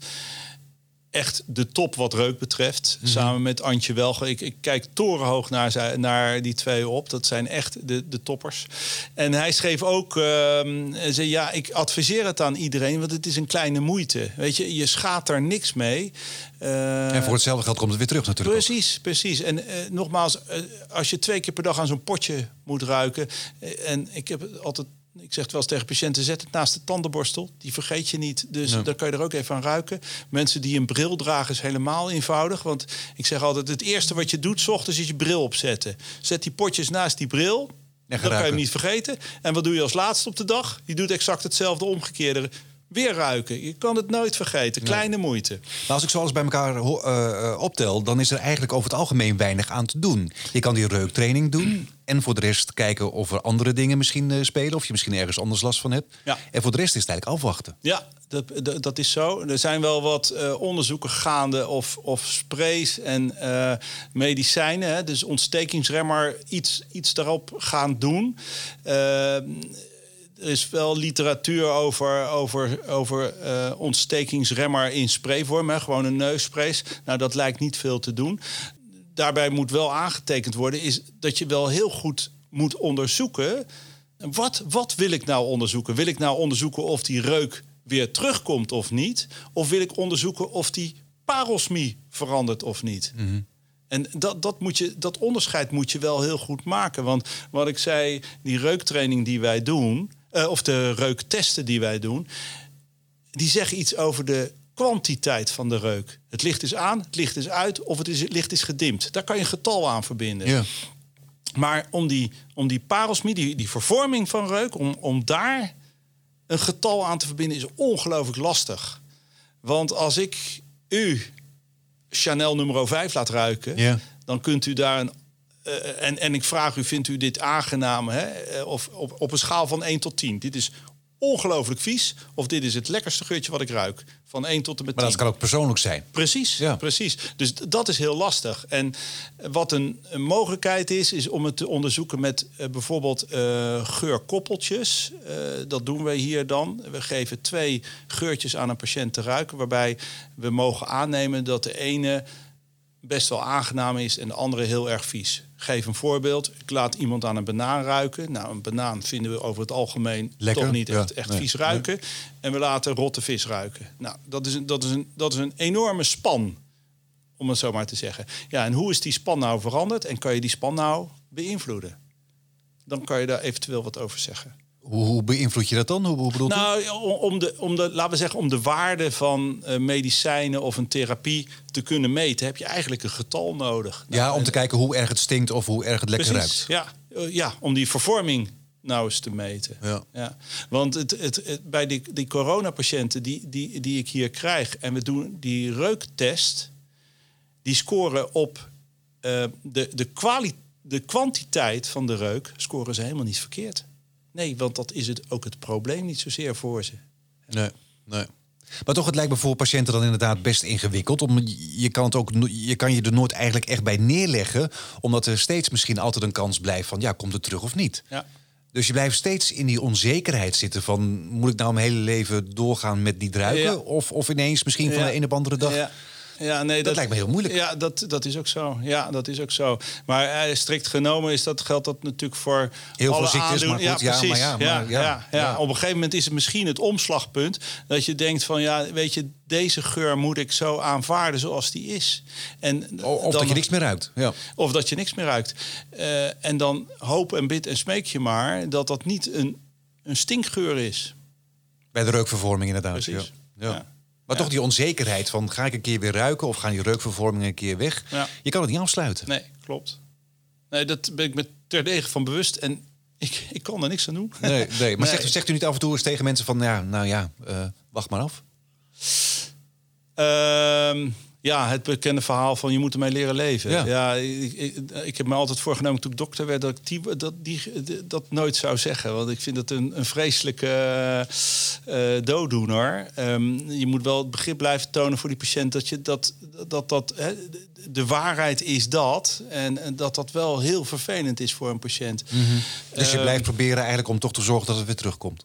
Echt de top wat reuk betreft. Samen met Antje Welge. Ik, ik kijk torenhoog naar, naar die twee op. Dat zijn echt de, de toppers. En hij schreef ook... hij zei, ja, ik adviseer het aan iedereen, want het is een kleine moeite. Weet je, je schaadt er niks mee. Eh, en voor hetzelfde geld komt het weer terug natuurlijk. ook. Precies, precies. En eh, nogmaals, eh, als je twee keer per dag aan zo'n potje moet ruiken. en ik heb altijd. Ik zeg het wel eens tegen patiënten: zet het naast de tandenborstel. Die vergeet je niet. Dus Ja. dan kan je er ook even aan ruiken. Mensen die een bril dragen is helemaal eenvoudig. Want ik zeg altijd: het eerste wat je doet, 's ochtends is je bril opzetten. Zet die potjes naast die bril. dan kan je hem niet vergeten. En wat doe je als laatste op de dag? Je doet exact hetzelfde omgekeerde. Weer ruiken. Je kan het nooit vergeten. Kleine moeite. Maar als ik zo alles bij elkaar eh, optel, dan is er eigenlijk over het algemeen weinig aan te doen. Je kan die reuktraining doen. En voor de rest kijken of er andere dingen misschien eh, spelen. Of je misschien ergens anders last van hebt. Ja. En voor de rest is het eigenlijk afwachten. Ja, dat, dat, dat is zo. Er zijn wel wat onderzoeken gaande of, of sprays en medicijnen, hè, dus ontstekingsremmer, iets, iets daarop gaan doen. Is wel literatuur over, over, over eh, ontstekingsremmer in sprayvorm, hè, gewoon een neussprays. Nou, dat lijkt niet veel te doen. Daarbij moet wel aangetekend worden, is dat je wel heel goed moet onderzoeken. Wat, wat wil ik nou onderzoeken? Wil ik nou onderzoeken of die reuk weer terugkomt of niet? Of wil ik onderzoeken of die parosmie verandert of niet? En dat, dat, moet je, dat onderscheid moet je wel heel goed maken. Want wat ik zei, die reuktraining die wij doen, uh, of de reuktesten die wij doen, die zeggen iets over de kwantiteit van de reuk. Het licht is aan, het licht is uit of het, is, het licht is gedimd. Daar kan je een getal aan verbinden. Ja. Maar om die, om die parosmie, die, die vervorming van reuk, om, om daar een getal aan te verbinden, is ongelooflijk lastig. Want als ik u Chanel nummer 5 laat ruiken, Ja. dan kunt u daar een. Eh, en, en ik vraag u, vindt u dit aangenaam? Hè? Eh, Of op, op een schaal van 1 tot 10. Dit is ongelooflijk vies. Of dit is het lekkerste geurtje wat ik ruik. Van 1 tot en met Maar 10. dat kan ook persoonlijk zijn. Precies, Ja. precies. Dus dat is heel lastig. En wat een, een mogelijkheid is, is om het te onderzoeken met eh, bijvoorbeeld geurkoppeltjes. Dat doen we hier dan. We geven twee geurtjes aan een patiënt te ruiken, waarbij we mogen aannemen dat de ene best wel aangenaam is en de andere heel erg vies. Geef een voorbeeld. Ik laat iemand aan een banaan ruiken. Nou, een banaan vinden we over het algemeen Lekker, toch niet ja. echt, Nee, vies ruiken. En we laten rotte vis ruiken. Nou, dat is, een, dat, is een, dat is een enorme span, om het zo maar te zeggen. Ja, en hoe is die span nou veranderd? En kan je die span nou beïnvloeden? Dan kan je daar eventueel wat over zeggen. Hoe, hoe beïnvloed je dat dan? Hoe, hoe bedoelt u? Nou, om de, om de, laten we zeggen, om de waarde van eh, medicijnen of een therapie te kunnen meten, heb je eigenlijk een getal nodig. Nou, Ja, om te kijken hoe erg het stinkt of hoe erg het lekker ruikt. ja, Eh, ja, om die vervorming nou eens te meten. Ja. Want het, het, het- bij die, die coronapatiënten die, die, die ik hier krijg... en we doen die reuktest... die scoren op eh, de, de, kwali de kwantiteit van de reuk... scoren ze helemaal niet verkeerd. Nee, want dat is het, ook het probleem niet zozeer voor ze. Nee, nee. Maar toch, het lijkt me voor patiënten dan inderdaad best ingewikkeld. Om, je, kan het ook, je kan je er nooit eigenlijk echt bij neerleggen. Omdat er steeds misschien altijd een kans blijft van... ja, komt het terug of niet? Ja. Dus je blijft steeds in die onzekerheid zitten van... moet ik nou mijn hele leven doorgaan met niet ruiken? Ja. Of, of ineens misschien van de een op andere dag... Ja. Nee, dat, lijkt me heel moeilijk. Ja, dat, dat is ook zo. Ja, dat is ook zo. Maar eh, strikt genomen is dat, geldt dat natuurlijk voor Heel alle veel ziektes, aandoen- maar goed, ja, precies. maar ja, maar ja, ja, ja. ja. Op een gegeven moment is het misschien het omslagpunt dat je denkt van ja, weet je, deze geur moet ik zo aanvaarden zoals die is. En Of dan- dat je niks meer ruikt. Ja. of dat je niks meer ruikt. Eh, en dan hoop en bid en smeek je maar dat dat niet een, een stinkgeur is. Bij de reukvervorming inderdaad. Precies. Ja. Maar toch die onzekerheid van ga ik een keer weer ruiken... of gaan die reukvervormingen een keer weg? Je kan het niet afsluiten. Nee, klopt. Nee, dat ben ik me terdege van bewust. En ik, ik kan er niks aan doen. Nee, nee. maar Nee. Zegt, zegt u niet af en toe eens tegen mensen van... ja, nou ja, eh, wacht maar af? Ehm, ja, het bekende verhaal van je moet ermee leren leven. Ja. Ja, ik, ik, ik heb me altijd voorgenomen toen ik dokter werd dat ik die, dat, die, dat nooit zou zeggen. Want ik vind het een, een vreselijke eh, dooddoener. Ehm, je moet wel het begrip blijven tonen voor die patiënt dat je dat dat, dat hè, de- waarheid is dat. En, en dat dat wel heel vervelend is voor een patiënt. Dus je Ehm, blijft proberen eigenlijk om toch te zorgen dat het weer terugkomt.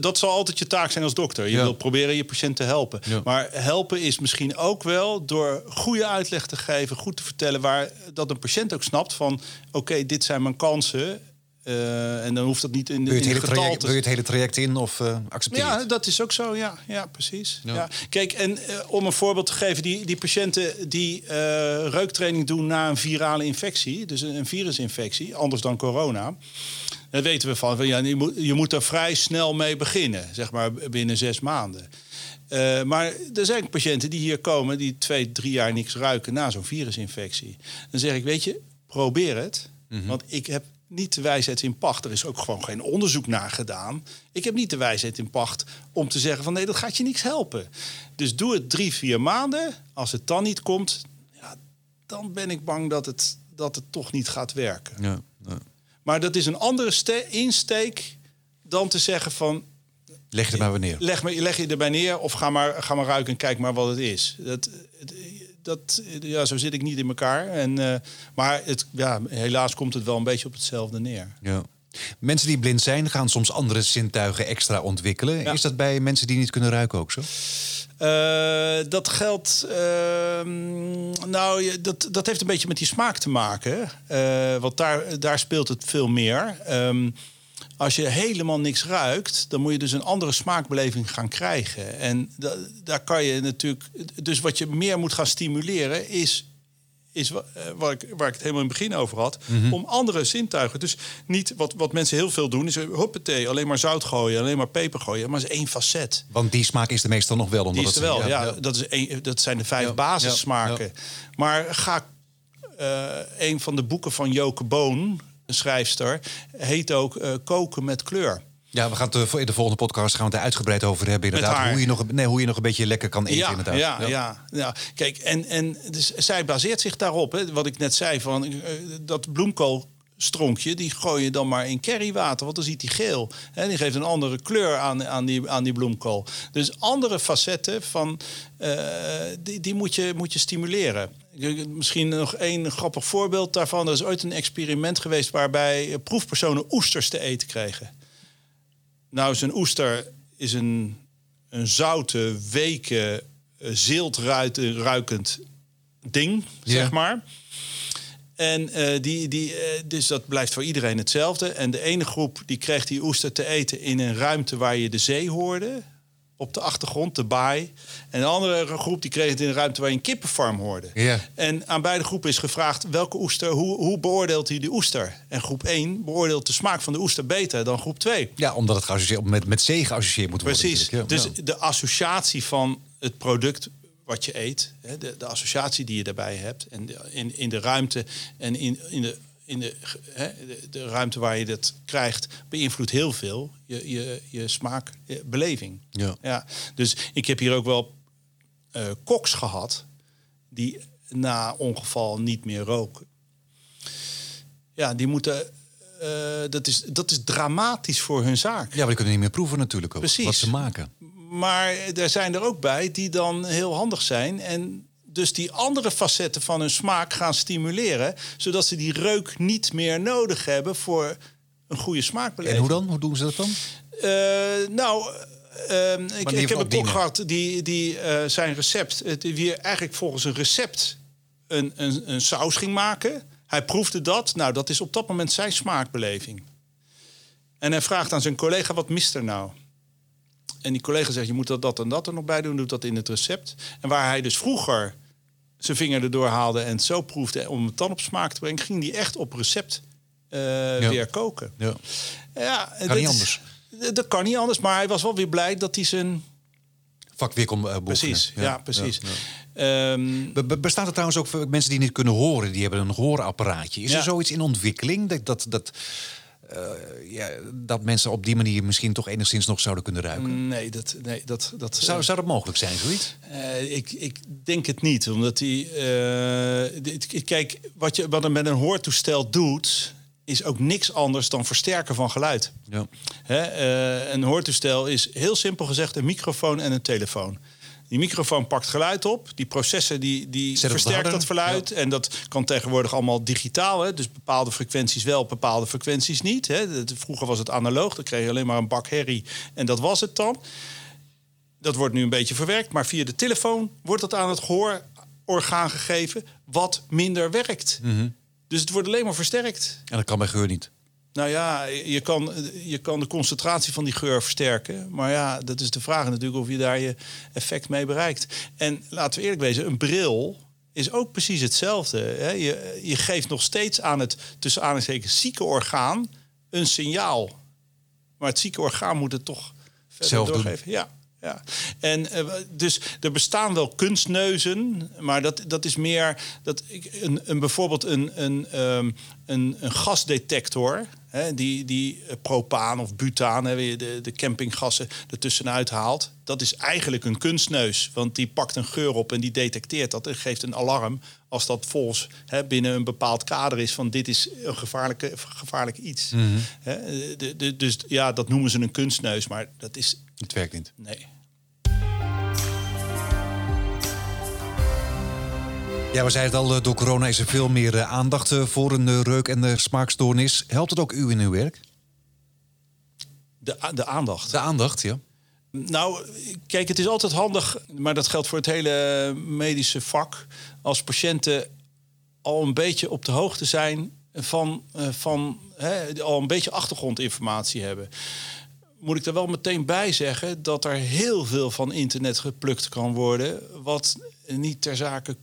Dat zal altijd je taak zijn als dokter. Je Ja. wilt proberen je patiënt te helpen. Ja. Maar helpen is misschien ook wel door goede uitleg te geven, goed te vertellen, waar dat een patiënt ook snapt van: oké, dit zijn mijn kansen. Eh, en dan hoeft dat niet in, hele getal traject, te wil je het hele traject in of eh accepteer ja, dat is ook zo. Ja, ja precies. Ja. Ja. Kijk, en eh, om een voorbeeld te geven, die, die patiënten die eh, reuktraining doen na een virale infectie, dus een, een virusinfectie, anders dan corona. Daar weten we van, van ja, je, moet, je moet er vrij snel mee beginnen, zeg maar binnen zes maanden. Eh, maar er zijn patiënten die hier komen die twee, drie jaar niks ruiken na zo'n virusinfectie. Dan zeg ik, weet je, probeer het. Want ik heb niet de wijsheid in pacht. Er is ook gewoon geen onderzoek naar gedaan. Ik heb niet de wijsheid in pacht om te zeggen van nee, dat gaat je niks helpen. Dus doe het drie, vier maanden. Als het dan niet komt, ja, dan ben ik bang dat het, dat het toch niet gaat werken. Ja, ja. Maar dat is een andere ste- insteek dan te zeggen van Leg je er maar neer. leg, me, leg je erbij neer of ga maar, ga maar ruiken en kijk maar wat het is. Dat, dat, ja, zo zit ik niet in elkaar. En, eh, maar het, ja, helaas komt het wel een beetje op hetzelfde neer. Ja. Mensen die blind zijn, gaan soms andere zintuigen extra ontwikkelen. Ja. Is dat bij mensen die niet kunnen ruiken ook zo? Eh, dat geldt. ehm, nou, dat, dat heeft een beetje met die smaak te maken. Eh, want daar, daar speelt het veel meer. Ehm, als je helemaal niks ruikt, dan moet je dus een andere smaakbeleving gaan krijgen. En da- daar kan je natuurlijk. Dus wat je meer moet gaan stimuleren is. is eh, waar ik, waar ik het helemaal in het begin over had, Mhm. om andere zintuigen. Dus niet wat, wat mensen heel veel doen, is eh, hoppatee, alleen maar zout gooien, alleen maar peper gooien, maar is één facet. Want die smaak is er meestal nog wel. Omdat Die is er het- wel, ja. Dat, is één, dat zijn de vijf Ja, basissmaken. Maar ga eh, een van de boeken van Joke Boon, schrijfster, heet ook eh, Koken met kleur. Ja, we gaan het eh, in de volgende podcast gaan we het uitgebreid over hebben. Inderdaad, hoe je, nog, nee, hoe je nog een beetje lekker kan eten. Ja, inderdaad. ja, ja, ja. Kijk, en, en dus zij baseert zich daarop. Hè, wat ik net zei, van eh, dat bloemkoolstronkje... die gooi je dan maar in currywater, want dan ziet hij geel. Hè, die geeft een andere kleur aan, aan, die, aan die bloemkool. Dus andere facetten van, eh, die, die moet, je, moet je stimuleren. Misschien nog één grappig voorbeeld daarvan. Er is ooit een experiment geweest... waarbij eh, proefpersonen oesters te eten kregen. Nou, zo'n oester is een, een zoute, weke, eh, ziltruikend ding, zeg maar. En eh, die, die, eh, dus dat blijft voor iedereen hetzelfde. En de ene groep die kreeg die oester te eten in een ruimte waar je de zee hoorde. Op de achtergrond, de baai. En de andere groep die kreeg het in een ruimte waar je een kippenfarm hoorde. Ja. En aan beide groepen is gevraagd welke oester, hoe, hoe beoordeelt hij de oester? En groep 1 beoordeelt de smaak van de oester beter dan groep 2. Ja, omdat het geassocieerd, met, met zee geassocieerd moet worden. Precies. ja. Dus de associatie van het product wat je eet, hè, de, de associatie die je daarbij hebt, en de- in, in de ruimte en in, in, de, in de, hè, de, de ruimte waar je dat krijgt, beïnvloedt heel veel je, je, je smaak, je beleving. Ja. Ja. Dus ik heb hier ook wel eh, koks gehad die na ongeval niet meer roken. Ja, die moeten. eh, dat, is, dat is dramatisch voor hun zaak. Ja, maar die kunnen niet meer proeven natuurlijk ook. Precies. Wat ze maken. Maar er zijn er ook bij die dan heel handig zijn. En dus die andere facetten van hun smaak gaan stimuleren. Zodat ze die reuk niet meer nodig hebben voor een goede En smaakbeleving. hoe dan? Hoe doen ze dat dan? Eh, nou, ehm, ik, heb een kok gehad die, die eh, zijn recept, het, die eigenlijk volgens een recept een, een, een saus ging maken. Hij proefde dat. Nou, dat is op dat moment zijn smaakbeleving. En hij vraagt aan zijn collega, wat mist er nou? En die collega zegt, je moet dat, dat en dat er nog bij doen. Doet dat in het recept. En waar hij dus vroeger zijn vinger erdoor haalde en zo proefde... om het dan op smaak te brengen, ging die echt op recept eh, weer koken. Ja. Ja, Kan dat niet is- anders. dat kan niet anders, maar hij was wel weer blij dat hij zijn... Vak weer kon eh, beoefenen. Precies, ja, precies. ja. Ehm, Be- be- Bestaat er trouwens ook voor mensen die niet kunnen horen, die hebben een hoorapparaatje. Is er zoiets in ontwikkeling dat, dat, dat, eh, ja, dat mensen op die manier misschien toch enigszins nog zouden kunnen ruiken? nee, dat, nee, dat, dat Zou, zou dat mogelijk zijn, zoiets? Eh, ik, ik denk het niet, omdat die. eh, kijk, wat je wat er met een hoortoestel doet, is ook niks anders dan versterken van geluid. Ja. Hè, eh, een hoortoestel is heel simpel gezegd een microfoon en een telefoon. Die microfoon pakt geluid op. Die processen die, die versterkt dat geluid. En dat kan tegenwoordig allemaal digitaal. Hè? Dus bepaalde frequenties wel, bepaalde frequenties niet. Hè? Vroeger was het analoog. Dan kreeg je alleen maar een bak herrie. En dat was het dan. Dat wordt nu een beetje verwerkt. Maar via de telefoon wordt dat aan het gehoororgaan gegeven... wat minder werkt. Mhm. Dus het wordt alleen maar versterkt. En dat kan bij geur niet. Nou ja, je kan, je kan de concentratie van die geur versterken. Maar ja, dat is de vraag natuurlijk of je daar je effect mee bereikt. En laten we eerlijk wezen, een bril is ook precies hetzelfde. Hè? Je, je geeft nog steeds aan het tussen aanhalingstekens zieke orgaan een signaal. Maar het zieke orgaan moet het toch verder Zelf doen. doorgeven. Ja. Ja, en eh, dus er bestaan wel kunstneuzen, maar dat, dat is meer dat ik, een, een, bijvoorbeeld een, een, ehm, een, een gasdetector, hè, die, die eh, propaan of butaan, hè, je de, de campinggassen ertussenuit haalt. Dat is eigenlijk een kunstneus, want die pakt een geur op en die detecteert dat en geeft een alarm als dat volgens hè, binnen een bepaald kader is van dit is een gevaarlijke, gevaarlijk iets. Hè, de, de, dus ja, dat noemen ze een kunstneus, maar dat is Het werkt niet. nee. Ja, we zeiden het al, eh, door corona is er veel meer eh, aandacht eh, voor een reuk- en de smaakstoornis. Helpt het ook u in uw werk? De, de aandacht. De aandacht, ja. Nou, kijk, het is altijd handig, maar dat geldt voor het hele medische vak. Als patiënten al een beetje op de hoogte zijn van, van al een beetje achtergrondinformatie hebben. Moet ik er wel meteen bij zeggen dat er heel veel van internet geplukt kan worden, wat niet ter zake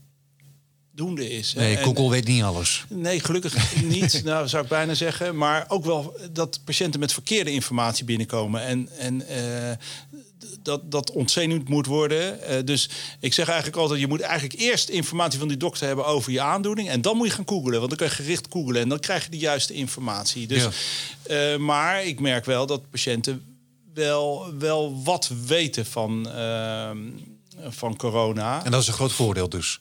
doende is. Nee, Google weet niet alles. Nee, gelukkig niet, nou, zou ik bijna zeggen. Maar ook wel dat patiënten met verkeerde informatie binnenkomen. En, en eh, dat, dat ontzenuwd moet worden. Eh, dus ik zeg eigenlijk altijd... je moet eigenlijk eerst informatie van die dokter hebben over je aandoening. En dan moet je gaan googlen. Want dan kan je gericht googlen. En dan krijg je de juiste informatie. Dus, eh, maar ik merk wel dat patiënten wel, wel wat weten van, van corona. En dat is een groot voordeel dus.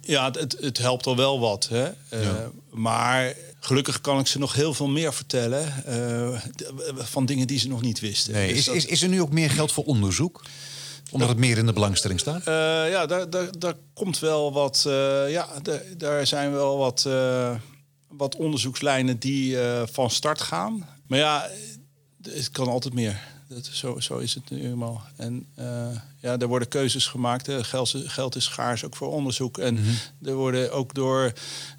Ja, het- het, helpt al wel wat. Hè? Eh, Maar gelukkig kan ik ze nog heel veel meer vertellen eh, van dingen die ze nog niet wisten. Nee, Dus is, dat- is, is er nu ook meer geld voor onderzoek? Omdat het meer in de belangstelling staat? Eh, ja, daar, daar, daar komt wel wat. eh, ja, daar, zijn wel wat, wat onderzoekslijnen die van start gaan. Maar ja, het kan altijd meer. Dat, zo, zo is het nu eenmaal. En eh, ja, er worden keuzes gemaakt. Hè. Geld, is- geld is schaars ook voor onderzoek. En er worden ook door,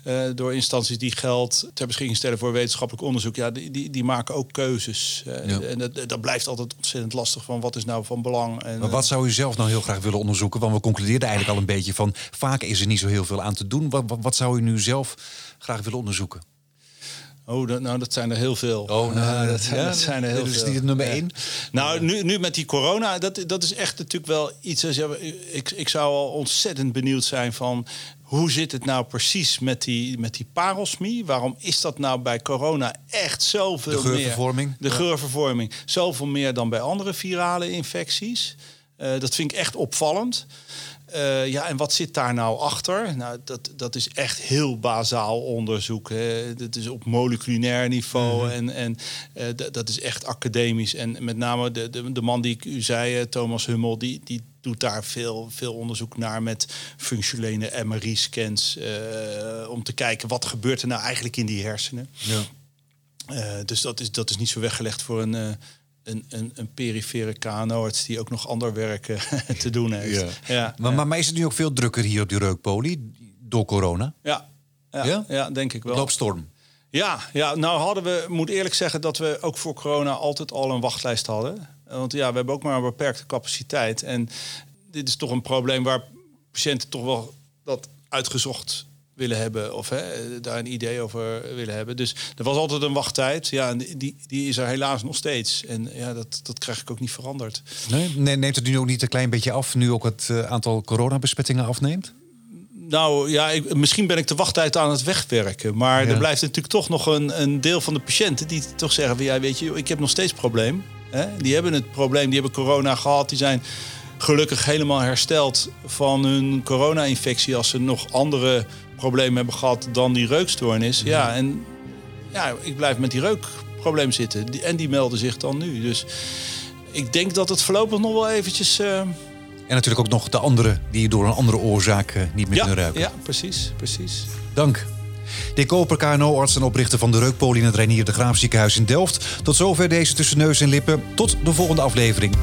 eh, door instanties die geld ter beschikking stellen voor wetenschappelijk onderzoek, ja, die, die, die maken ook keuzes. Eh, Ja. En dat, dat blijft altijd ontzettend lastig van wat is nou van belang. En, Maar wat zou u zelf nou heel graag willen onderzoeken? Want we concludeerden eigenlijk al een beetje van... vaak is er niet zo heel veel aan te doen. Wat, wat, wat zou u nu zelf graag willen onderzoeken? Oh, dat, nou, dat zijn er heel veel. Oh, nou, Eh, dat, zijn, ja, dat zijn er heel is veel. niet het nummer Ja. één. Nou, nu, nu met die corona, dat, dat is echt natuurlijk wel iets... Als, ja, ik, ik zou al ontzettend benieuwd zijn van... hoe zit het nou precies met die, met die parosmie? Waarom is dat nou bij corona echt zoveel De geurvervorming? meer? De geurvervorming. Zoveel meer dan bij andere virale infecties. Eh, dat vind ik echt opvallend. Eh, ja, en wat zit daar nou achter? Nou, dat, dat is echt heel bazaal onderzoek. Hè. Dat is op moleculair niveau en, en eh, dat is echt academisch. En met name de, de, de man die ik u zei, eh, Thomas Hummel, die, die doet daar veel, veel onderzoek naar met functionele MRI-scans. om te kijken wat gebeurt er nou eigenlijk in die hersenen. Ja. Dus dat is, dat is niet zo weggelegd voor een, een, een, een perifere KNO-arts die ook nog ander werk eh, te doen heeft. Ja, ja, Maar, maar, maar is het nu ook veel drukker hier op die reukpolie door corona? ja, ja, Ja? ja, denk ik wel. Loopt storm. Ja, ja, nou hadden we, moet eerlijk zeggen dat we ook voor corona altijd al een wachtlijst hadden. Want ja, we hebben ook maar een beperkte capaciteit. En dit is toch een probleem waar patiënten toch wel dat uitgezocht willen hebben. Of hè, daar een idee over willen hebben. Dus er was altijd een wachttijd. Ja, en die, die is er helaas nog steeds. En ja, dat, dat krijg ik ook niet veranderd. Nee? Nee, neemt het nu ook niet een klein beetje af... nu ook het eh, aantal coronabesmettingen afneemt? Nou ja, ik, misschien ben ik de wachttijd aan het wegwerken. Maar Ja. er blijft natuurlijk toch nog een, een deel van de patiënten die toch zeggen: van, ja, weet je, ik heb nog steeds probleem. Hè? Die hebben het probleem, die hebben corona gehad, die zijn gelukkig helemaal hersteld van hun corona-infectie als ze nog andere problemen hebben gehad dan die reukstoornis. Ja, en ja, ik blijf met die reukprobleem zitten. En die melden zich dan nu. Dus ik denk dat het voorlopig nog wel eventjes. eh, En natuurlijk ook nog de anderen die door een andere oorzaak eh, niet meer ja, kunnen ruiken. ja, precies, precies. Dank. Dick Koper, KNO-arts en oprichter van de Reukpolie in het Reinier de Graaf ziekenhuis in Delft. Tot zover deze tussen neus en lippen. Tot de volgende aflevering.